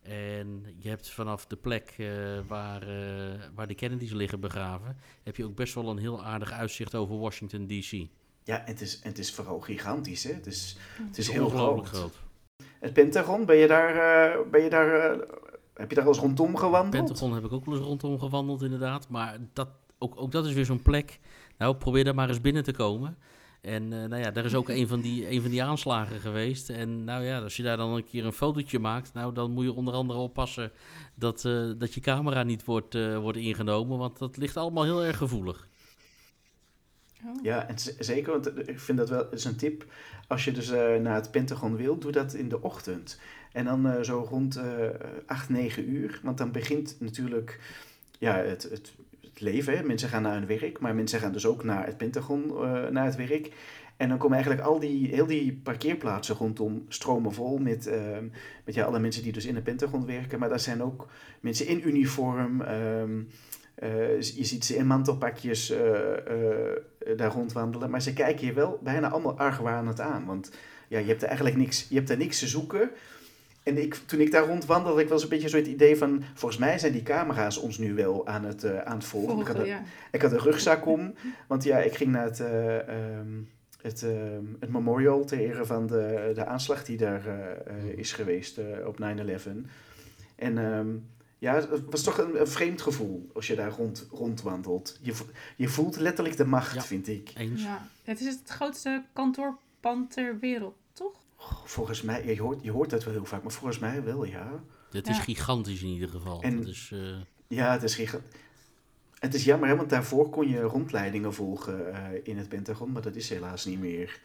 En je hebt vanaf de plek eh, waar, eh, waar de Kennedys liggen begraven, heb je ook best wel een heel aardig uitzicht over Washington D.C. Ja, en het is, het is vooral gigantisch, hè? Het is, het is heel Ongelooflijk groot. groot. Het Pentagon, ben je daar, eh, ben je daar eh, heb je daar al eens rondom gewandeld? Pentagon heb ik ook wel eens rondom gewandeld, inderdaad. Maar dat, ook, ook dat is weer zo'n plek. Nou, probeer daar maar eens binnen te komen. En eh, nou ja, daar is ook een van, die, een van die aanslagen geweest. En nou ja, als je daar dan een keer een fotootje maakt, nou dan moet je onder andere oppassen dat, eh, dat je camera niet wordt, eh, wordt ingenomen. Want dat ligt allemaal heel erg gevoelig. Oh. Ja, en zeker, want ik vind dat wel is een tip. Als je dus eh, naar het Pentagon wil, doe dat in de ochtend. En dan eh, zo rond eh 8, 9 uur. Want dan begint natuurlijk ja, het, het leven. Mensen gaan naar hun werk, maar mensen gaan dus ook naar het Pentagon, eh, naar het werk. En dan komen eigenlijk al die, heel die parkeerplaatsen rondom stromen vol met, ehm, met ja, alle mensen die dus in het Pentagon werken. Maar daar zijn ook mensen in uniform. ehm, eh, je ziet ze in mantelpakjes eh, daar rondwandelen. Maar ze kijken je wel bijna allemaal argwanend aan. Want ja, je hebt er eigenlijk niks, je hebt er niks te zoeken. En ik, toen ik daar rondwandelde, had ik wel eens een beetje zo het idee van... Volgens mij zijn die camera's ons nu wel aan het, eh, aan het volgen. ik, had een, ja. ik had een rugzak om. Want ja, ik ging naar het, eh, ehm, het, ehm, het memorial ter ere van de, de aanslag die daar eh, eh, is geweest eh, op 9-11. En ehm, ja, het was toch een, een vreemd gevoel als je daar rond, rondwandelt. Je, je voelt letterlijk de macht, Ja. vind ik. Eens. ja. Het is het grootste kantoorpand ter wereld, Volgens mij, je hoort, je hoort dat wel heel vaak, maar volgens mij wel, ja. Het is Ja. gigantisch in ieder geval. En- Dat is, eh, Ja, het is giga- Het is jammer, hè, want daarvoor kon je rondleidingen volgen eh, in het Pentagon, maar dat is helaas niet meer.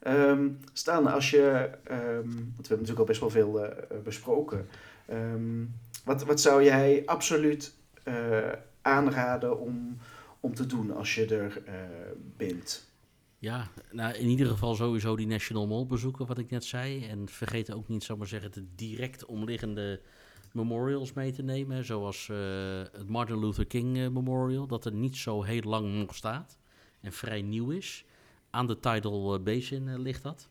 Ehm Staan, als je, ehm, want we hebben natuurlijk al best wel veel eh, besproken. Ehm, wat, wat zou jij absoluut eh, aanraden om, om te doen als je er eh, bent? Ja, nou, in ieder geval sowieso die National Mall bezoeken, wat ik net zei. En vergeet ook niet, zou maar zeggen, de direct omliggende memorials mee te nemen. Zoals eh, het Martin Luther King eh, Memorial, dat er niet zo heel lang nog staat. En vrij nieuw is. Aan de Tidal eh, Basin ligt dat.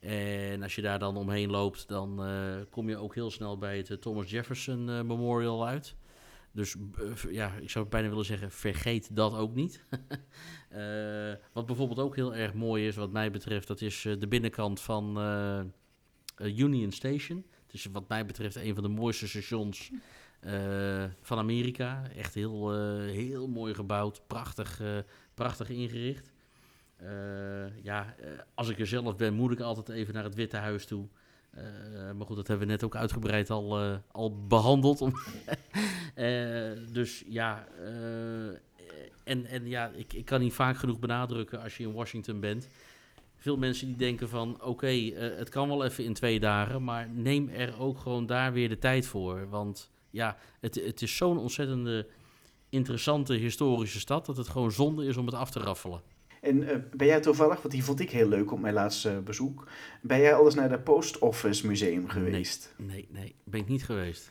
En als je daar dan omheen loopt, dan kom je ook heel snel bij het Thomas Jefferson Memorial uit. Dus eh, ja, ik zou bijna willen zeggen, vergeet dat ook niet. *laughs* Eh, wat bijvoorbeeld ook heel erg mooi is, wat mij betreft, dat is eh, de binnenkant van Union Station. Het is wat mij betreft een van de mooiste stations van Amerika. Echt heel, heel mooi gebouwd, prachtig, prachtig ingericht. Ja, als ik er zelf ben, moet ik altijd even naar het Witte Huis toe. Eh, maar goed, dat hebben we net ook uitgebreid al, eh, al behandeld. *laughs* Eh, dus ja, en, en ja, ik, ik kan niet vaak genoeg benadrukken als je in Washington bent. Veel mensen die denken van, oké, het kan wel even in twee dagen, maar neem er ook gewoon daar weer de tijd voor. Want ja, het, het is zo'n ontzettende interessante historische stad dat het gewoon zonde is om het af te raffelen. En eh, ben jij toevallig, want die vond ik heel leuk op mijn laatste bezoek, ben jij al eens naar de Post Office Museum geweest? Nee, nee, ben ik niet geweest.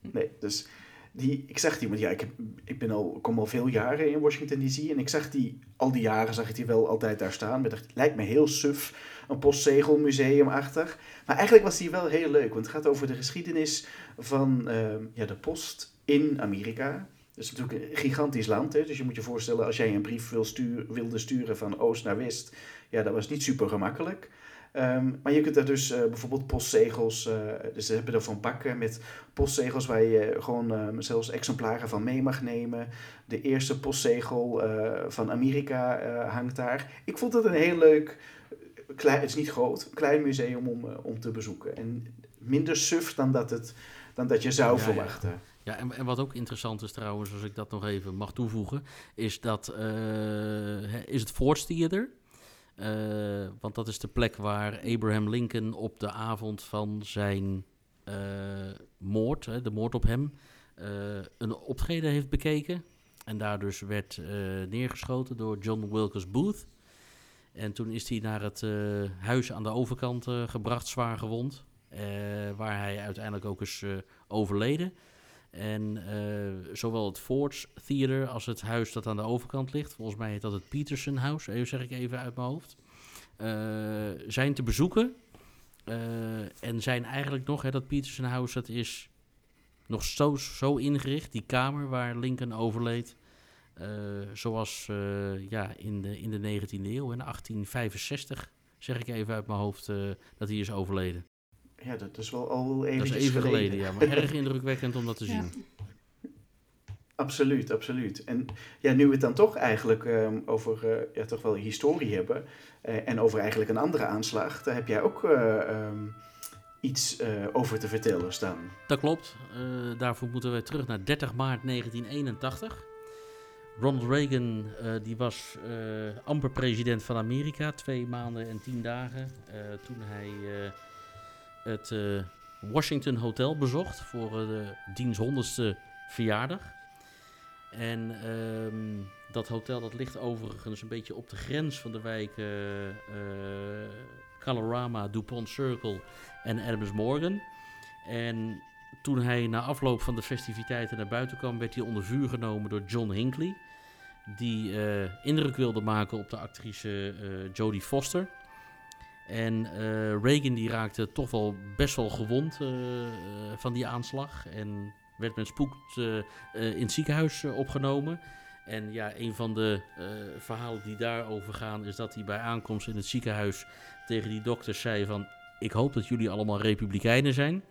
Nee, dus die, ik zag die, want ja, ik, heb, ik ben al, kom al veel jaren in Washington DC en ik zag die, al die jaren zag ik die wel altijd daar staan. Maar dacht, lijkt me heel suf, een postzegelmuseum achter. Maar eigenlijk was die wel heel leuk, want het gaat over de geschiedenis van ehm, ja, de post in Amerika. Dat is natuurlijk een gigantisch land, hè? dus je moet je voorstellen als jij een brief wil stuur, wilde sturen van oost naar west, ja, dat was niet super gemakkelijk. Ehm, maar je kunt daar dus eh, bijvoorbeeld postzegels, eh, dus ze hebben er van bakken met postzegels waar je gewoon ehm, zelfs exemplaren van mee mag nemen. De eerste postzegel eh, van Amerika hangt daar. Ik vond het een heel leuk, klein, het is niet groot, klein museum om, om te bezoeken. En minder suf dan dat, het, dan dat je zou ja. verwachten. Ja, en, en wat ook interessant is trouwens, als ik dat nog even mag toevoegen, is dat eh, is het Ford's Theater. Eh, want dat is de plek waar Abraham Lincoln op de avond van zijn eh, moord, hè, de moord op hem, een optreden heeft bekeken. En daar dus werd neergeschoten door John Wilkes Booth. En toen is hij naar het huis aan de overkant gebracht, zwaar gewond. waar hij uiteindelijk ook is overleden. En eh, zowel het Ford's Theater als het huis dat aan de overkant ligt, volgens mij heet dat het Peterson House, eh, zeg ik even uit mijn hoofd, eh, zijn te bezoeken. En zijn eigenlijk nog, hè, dat Peterson House, dat is nog zo, zo ingericht, die kamer waar Lincoln overleed. zoals ja, in, de, in de 19e eeuw, in 1865, zeg ik even uit mijn hoofd, dat hij is overleden. Ja, dat is wel al Dat is even geleden, ja, maar erg *laughs* indrukwekkend om dat te Ja. zien. Absoluut, absoluut. En ja, nu we het dan toch eigenlijk ehm, over eh, ja, toch wel historie hebben eh, en over eigenlijk een andere aanslag, daar heb jij ook eh, ehm, iets over te vertellen staan. Dat klopt. Daarvoor moeten we terug naar 30 maart 1981. Ronald Reagan die was amper president van Amerika, twee maanden en tien dagen, toen hij het eh, Washington Hotel bezocht voor eh, de diens honderdste verjaardag. En ehm, dat hotel dat ligt overigens een beetje op de grens van de wijken eh, Colorama, DuPont Circle en Adams Morgan. En toen hij na afloop van de festiviteiten naar buiten kwam, werd hij onder vuur genomen door John Hinckley. Die indruk wilde maken op de actrice Jodie Foster. En eh, Reagan die raakte toch wel best wel gewond eh, eh, van die aanslag. En werd met spoed in het ziekenhuis opgenomen. En ja, een van de verhalen die daarover gaan is dat hij bij aankomst in het ziekenhuis tegen die dokters zei van... Ik hoop dat jullie allemaal republikeinen zijn.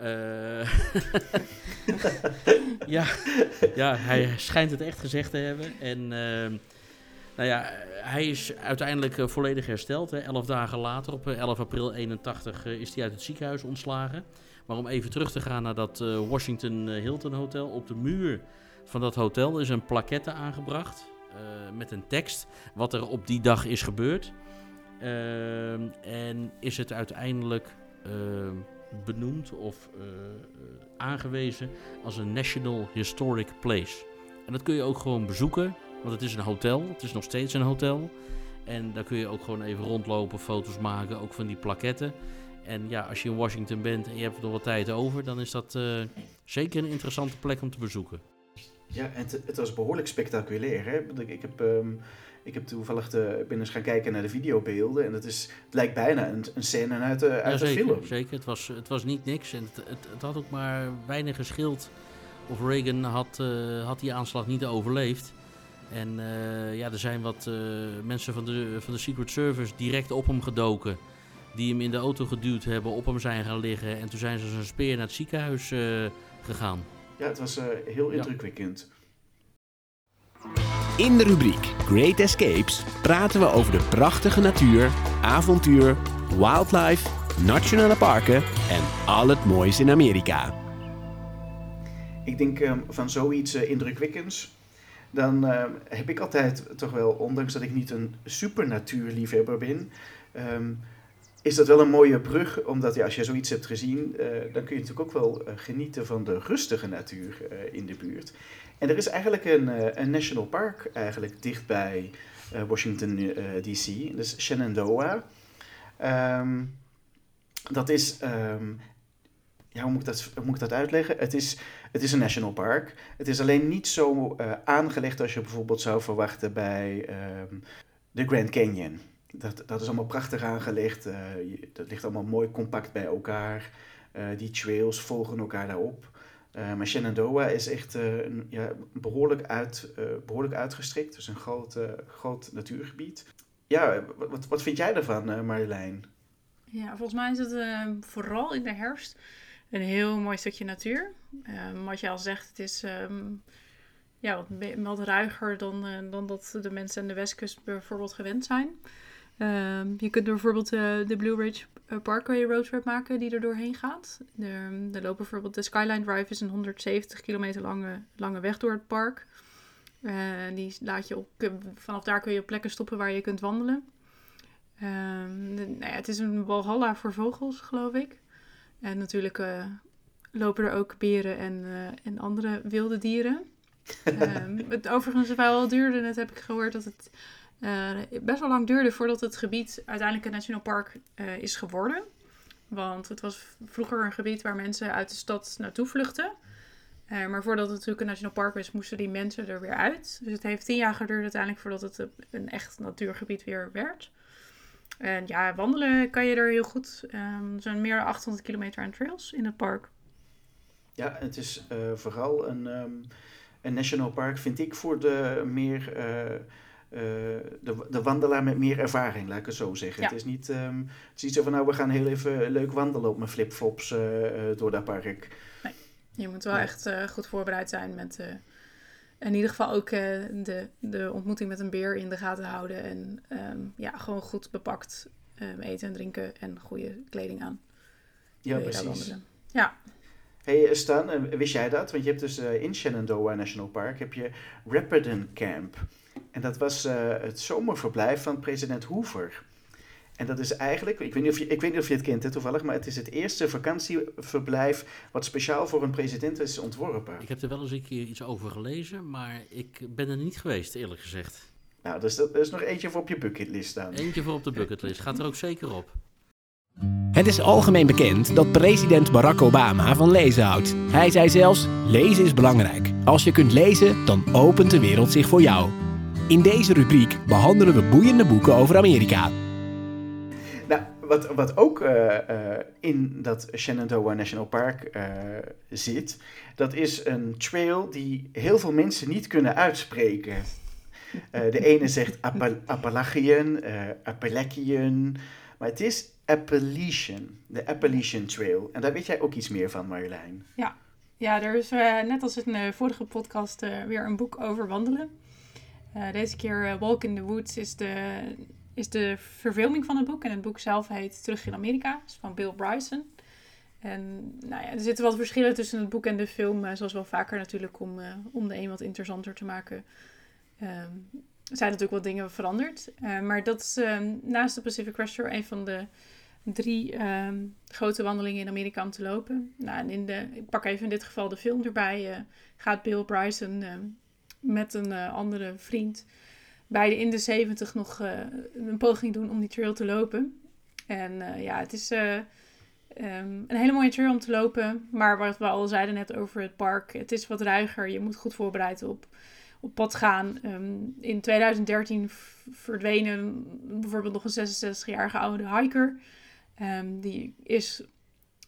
Eh, *laughs* ja, ja, hij schijnt het echt gezegd te hebben. En ehm, nou ja, hij is uiteindelijk eh, volledig hersteld. Hè. Elf dagen later, op eh, 11 april 81, eh, is hij uit het ziekenhuis ontslagen. Maar om even terug te gaan naar dat eh, Washington eh, Hilton Hotel. Op de muur van dat hotel is een plaquette aangebracht. eh, met een tekst wat er op die dag is gebeurd. En is het uiteindelijk benoemd of eh, eh, aangewezen als een National Historic Place. En dat kun je ook gewoon bezoeken, want het is een hotel. Het is nog steeds een hotel. En daar kun je ook gewoon even rondlopen, foto's maken, ook van die plaketten. En ja, als je in Washington bent en je hebt nog wat tijd over, dan is dat eh, zeker een interessante plek om te bezoeken. Ja, en het, het was behoorlijk spectaculair. Hè? Ik, heb, ehm, ik heb toevallig de, ben eens gaan kijken naar de videobeelden. En het, is, het lijkt bijna een, een scène uit, de, uit ja, zeker, film. zeker. Het was, het was niet niks. En het, het, het had ook maar weinig geschild of Reagan had, eh, had die aanslag niet overleefd. En eh, ja, er zijn wat eh, mensen van de, van de Secret Service direct op hem gedoken. Die hem in de auto geduwd hebben, op hem zijn gaan liggen. En toen zijn ze als een speer naar het ziekenhuis eh, gegaan. Ja, het was eh, heel Ja. indrukwekkend. In de rubriek Great Escapes praten we over de prachtige natuur, avontuur, wildlife, nationale parken en al het moois in Amerika. Ik denk ehm, van zoiets indrukwekkends. Dan ehm, heb ik altijd toch wel, ondanks dat ik niet een supernatuurliefhebber ben, ehm, is dat wel een mooie brug. Omdat ja, als je zoiets hebt gezien, eh, dan kun je natuurlijk ook wel eh, genieten van de rustige natuur eh, in de buurt. En er is eigenlijk een, eh, een national park eigenlijk dichtbij eh, Washington eh, DC. Is Shenandoah. Ehm, dat is, ehm, ja, hoe moet, ik dat, hoe moet ik dat uitleggen? Het is, het is een national park. Het is alleen niet zo eh, aangelegd als je bijvoorbeeld zou verwachten bij ehm, de Grand Canyon. Dat, dat is allemaal prachtig aangelegd. eh, dat ligt allemaal mooi compact bij elkaar. Eh, die trails volgen elkaar daarop. Maar Shenandoah is echt een, ja, behoorlijk, uit, eh, behoorlijk uitgestrekt. Dus een groot, groot natuurgebied. Ja, wat, wat, vind jij daarvan, Marjolein? Ja, volgens mij is het vooral in de herfst een heel mooi stukje natuur. Ehm, wat je al zegt, het is ehm, ja, wat, ruiger dan, eh, dan dat de mensen aan de westkust bijvoorbeeld gewend zijn. Ehm, je kunt bijvoorbeeld eh, de Blue Ridge eh, Parkway roadtrip maken die er doorheen gaat. Er, lopen bijvoorbeeld de Skyline Drive is een 170 kilometer lange, lange weg door het park. Die laat je vanaf daar kun je op plekken stoppen waar je kunt wandelen. De- nou ja, het is een walhalla voor vogels, geloof ik. En natuurlijk eh, lopen er ook beren en, eh, en andere wilde dieren. *laughs* Ehm, het overigens wel duurde, net heb ik gehoord, dat het eh, best wel lang duurde voordat het gebied uiteindelijk een national park is geworden. Want het was vroeger een gebied waar mensen uit de stad naartoe vluchtten. Eh, maar voordat het natuurlijk een national park is, moesten die mensen er weer uit. Dus het heeft tien jaar geduurd uiteindelijk voordat het een echt natuurgebied weer werd. En ja, wandelen kan je er heel goed. Um, er zijn meer dan 800 kilometer aan trails in het park. Ja, het is vooral een, um, een national park, vind ik, voor de meer uh, de, de wandelaar met meer ervaring, laat ik het zo zeggen. Het, is niet, um, het is niet zo van, nou, we gaan heel even leuk wandelen op mijn flipflops door dat park. Nee, je moet wel echt goed voorbereid zijn met in ieder geval ook de, de ontmoeting met een beer in de gaten houden. En um, ja, gewoon goed bepakt um, eten en drinken en goede kleding aan. Ja, precies. Ja. Hey Stan, wist jij dat? Want je hebt dus in Shenandoah National Park heb je Rapidon Camp. En dat was uh, het zomerverblijf van president Hoover. En dat is eigenlijk, ik weet niet of je, ik weet niet of je het kent hè, toevallig, maar het is het eerste vakantieverblijf wat speciaal voor een president is ontworpen. Ik heb er wel eens een keer iets over gelezen, maar ik ben er niet geweest, eerlijk gezegd. Nou, dus dat is nog eentje voor op je bucketlist staan. Eentje voor op de bucketlist, gaat er ook zeker op. Het is algemeen bekend dat president Barack Obama van lezen houdt. Hij zei zelfs: lezen is belangrijk. Als je kunt lezen, dan opent de wereld zich voor jou. In deze rubriek behandelen we boeiende boeken over Amerika. Wat, wat ook uh, uh, in dat Shenandoah National Park uh, zit, dat is een trail die heel veel mensen niet kunnen uitspreken. de ene zegt Appal Appalachian, Appalachian, maar het is Appalachian, de Appalachian Trail. En daar weet jij ook iets meer van, Marjolein. Ja, ja er is net als in de vorige podcast weer een boek over wandelen. Deze keer Walk in the Woods is de, is de verfilming van het boek. En het boek zelf heet Terug in Amerika. is van Bill Bryson. En nou ja, er zitten wat verschillen tussen het boek en de film. Zoals wel vaker natuurlijk om, om de een wat interessanter te maken. Um, er zijn natuurlijk wat dingen veranderd. maar dat is ehm, naast de Pacific Crest Trail een van de drie um, grote wandelingen in Amerika om te lopen. Nou, en in de, ik pak even in dit geval de film erbij. gaat Bill Bryson met een andere vriend beide in de 70 nog uh, een poging doen om die trail te lopen. En uh, ja, het is um, een hele mooie trail om te lopen. Maar wat we al zeiden net over het park, het is wat ruiger. Je moet goed voorbereid op, op pad gaan. Um, in 2013 verdwenen bijvoorbeeld nog een 66-jarige oude hiker. Um, die is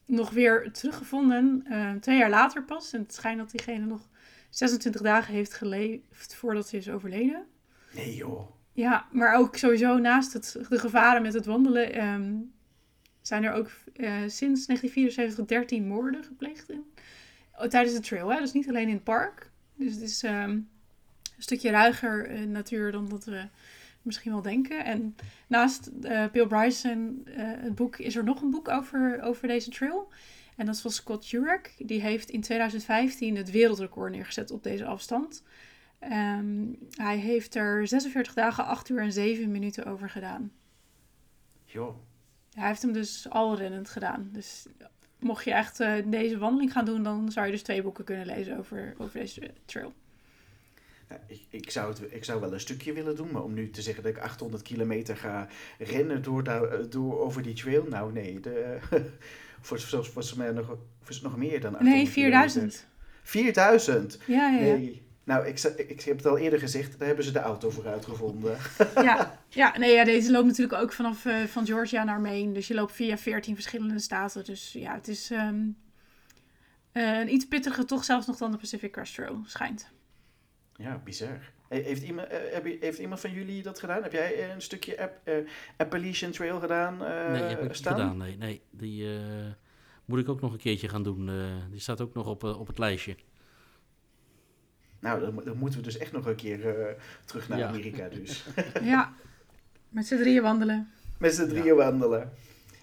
nog weer teruggevonden, twee jaar later pas. En het schijnt dat diegene nog 26 dagen heeft geleefd voordat ze is overleden. Nee joh. Ja, maar ook sowieso naast het, de gevaren met het wandelen um, zijn er ook uh, sinds 1974 13 moorden gepleegd in, oh, tijdens de trail. Hè? Dus niet alleen in het park. Dus het is um, een stukje ruiger uh, natuur dan dat we misschien wel denken. En naast uh, Bill Bryson, het boek, is er nog een boek over, over deze trail. En dat is van Scott Jurek. Die heeft in 2015 het wereldrecord neergezet op deze afstand. Um, hij heeft er 46 dagen, 8 uur en 7 minuten over gedaan. Jo. Hij heeft hem dus al rennend gedaan. Dus mocht je echt uh, deze wandeling gaan doen, dan zou je dus twee boeken kunnen lezen over, over deze trail. Ik, ik, zou het, ik zou wel een stukje willen doen, maar om nu te zeggen dat ik 800 kilometer ga rennen door, daar, door over die trail, nou nee, de, *laughs* Voor, voor, voor, mij nog, voor nog meer dan 800 Nee, 4000. 4000? Ja, ja, ja. Nee. Nou, ik, ik, heb het al eerder gezegd, daar hebben ze de auto voor uitgevonden. *laughs* ja, ja, nee, ja, deze loopt natuurlijk ook vanaf uh, van Georgia naar Maine. Dus je loopt via 14 verschillende staten. Dus ja, het is um, uh, een iets pittiger toch zelfs nog dan de Pacific Crest Trail, schijnt. Ja, bizar. Heeft iemand, uh, heeft iemand van jullie dat gedaan? Heb jij een stukje App, uh, Appalachian Trail gedaan? Uh, nee, heb ik niet gedaan. Nee, nee. Die moet ik ook nog een keertje gaan doen. die staat ook nog op, op het lijstje. Nou, dan, dan, moeten we dus echt nog een keer terug naar ja. Amerika dus. *laughs* ja, met z'n drieën wandelen. Met z'n drieën ja. wandelen.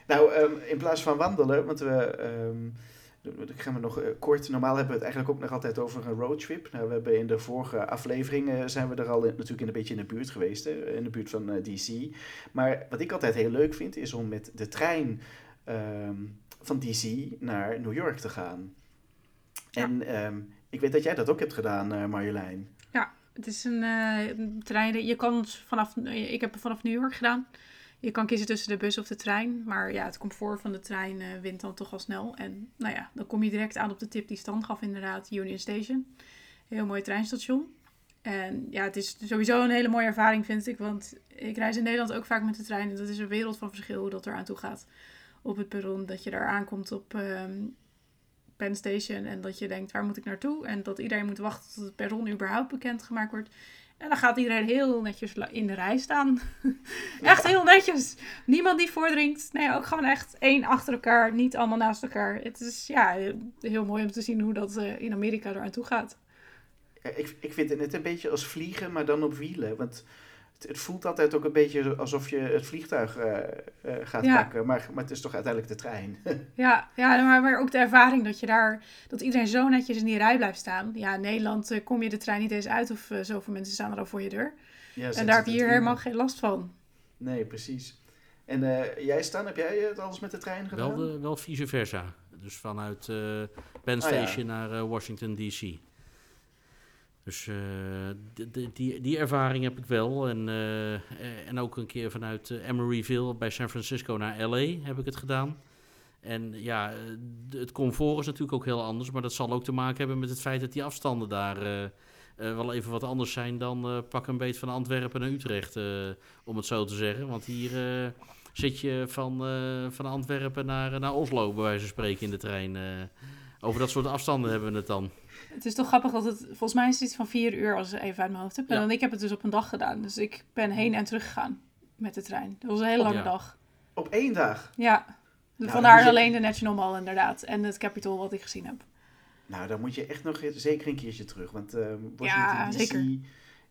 Nou, um, in plaats van wandelen, want we... Um, dan gaan we nog kort. Normaal hebben we het eigenlijk ook nog altijd over een roadtrip. Nou, we hebben in de vorige afleveringen zijn we er al in, natuurlijk in een beetje in de buurt geweest, hè, in de buurt van uh, DC. Maar wat ik altijd heel leuk vind, is om met de trein um, van DC naar New York te gaan. Ja. En um, Ik weet dat jij dat ook hebt gedaan, eh, Marjolein. Ja, het is een uh, trein. Je kan vanaf. Ik heb het vanaf New York gedaan. Je kan kiezen tussen de bus of de trein. Maar ja, het comfort van de trein uh, wint dan toch al snel. En nou ja, dan kom je direct aan op de tip die Stan gaf, inderdaad. Union Station. Heel mooi treinstation. En ja, het is sowieso een hele mooie ervaring, vind ik. Want ik reis in Nederland ook vaak met de trein. En dat is een wereld van verschil hoe dat er aan toe gaat. Op het perron. Dat je daar aankomt op um, Penn Station. En dat je denkt, waar moet ik naartoe? En dat iedereen moet wachten tot het perron überhaupt bekendgemaakt wordt. En dan gaat iedereen heel netjes in de rij staan. *laughs* echt heel netjes. Niemand die voordringt. Nee, ook gewoon echt één achter elkaar. Niet allemaal naast elkaar. Het is ja, heel mooi om te zien hoe dat uh, in Amerika eraan toe gaat. Ik, ik vind het net een beetje als vliegen, maar dan op wielen. Want het, het voelt altijd ook een beetje alsof je het vliegtuig uh, uh, gaat Ja. pakken. Maar, maar het is toch uiteindelijk de trein. *laughs* Ja, ja maar, maar ook de ervaring dat je daar, dat iedereen zo netjes in die rij blijft staan. Ja, in Nederland eh, kom je de trein niet eens uit of eh, zoveel mensen staan er al voor je deur. ja, En daar heb je hier helemaal geen last van. Nee, precies. En eh, jij Stan, heb jij het alles met de trein gedaan? Wel, de, wel vice versa. Dus vanuit eh Penn Ah, ja. Station naar eh, Washington DC. Dus eh, die, die ervaring heb ik wel. En, eh, eh, en ook een keer vanuit Emeryville bij San Francisco naar LA heb ik het gedaan. En ja, het comfort is natuurlijk ook heel anders. Maar dat zal ook te maken hebben met het feit dat die afstanden daar wel even wat anders zijn dan pak een beet van Antwerpen naar Utrecht. om het zo te zeggen. Want hier zit je van, van Antwerpen naar, naar Oslo, bij wijze spreken, in de trein. over dat soort afstanden hebben we het dan. Het is toch grappig dat het, volgens mij is het iets van vier uur als ik even uit mijn hoofd heb. Ja. En ik heb het dus op een dag gedaan. Dus ik ben heen en terug gegaan met de trein. Dat was een hele lange Ja. dag. Op één dag? Ja, dan vandaar je- alleen de National Mall inderdaad. En het Capitol wat ik gezien heb. Nou, dan moet je echt nog zeker een keertje terug. Want ehm Washington Ja, DC zeker.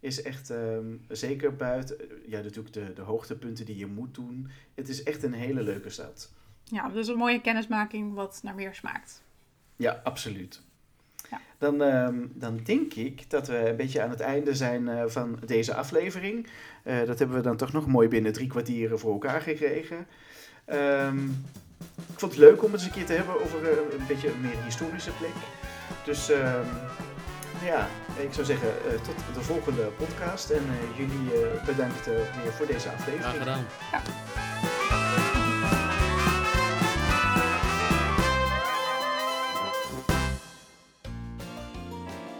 is echt, ehm, zeker buiten, eh, ja natuurlijk de, de hoogtepunten die je moet doen. Het is echt een hele leuke stad. Ja, dus een mooie kennismaking wat naar meer smaakt. Ja, absoluut. Ja. Dan, ehm, dan denk ik dat we een beetje aan het einde zijn eh, van deze aflevering. Eh, dat hebben we dan toch nog mooi binnen drie kwartieren voor elkaar gekregen. Ehm, ik vond het leuk om het eens een keer te hebben over eh, een beetje een meer historische plek. Dus ehm, ja, ik zou zeggen eh, tot de volgende podcast. En eh, jullie eh, bedankt eh, weer voor deze aflevering. Graag gedaan.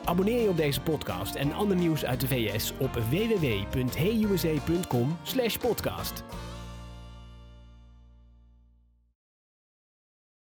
Abonneer je op deze podcast en ander nieuws uit de VS op www.heyusa.com/podcast.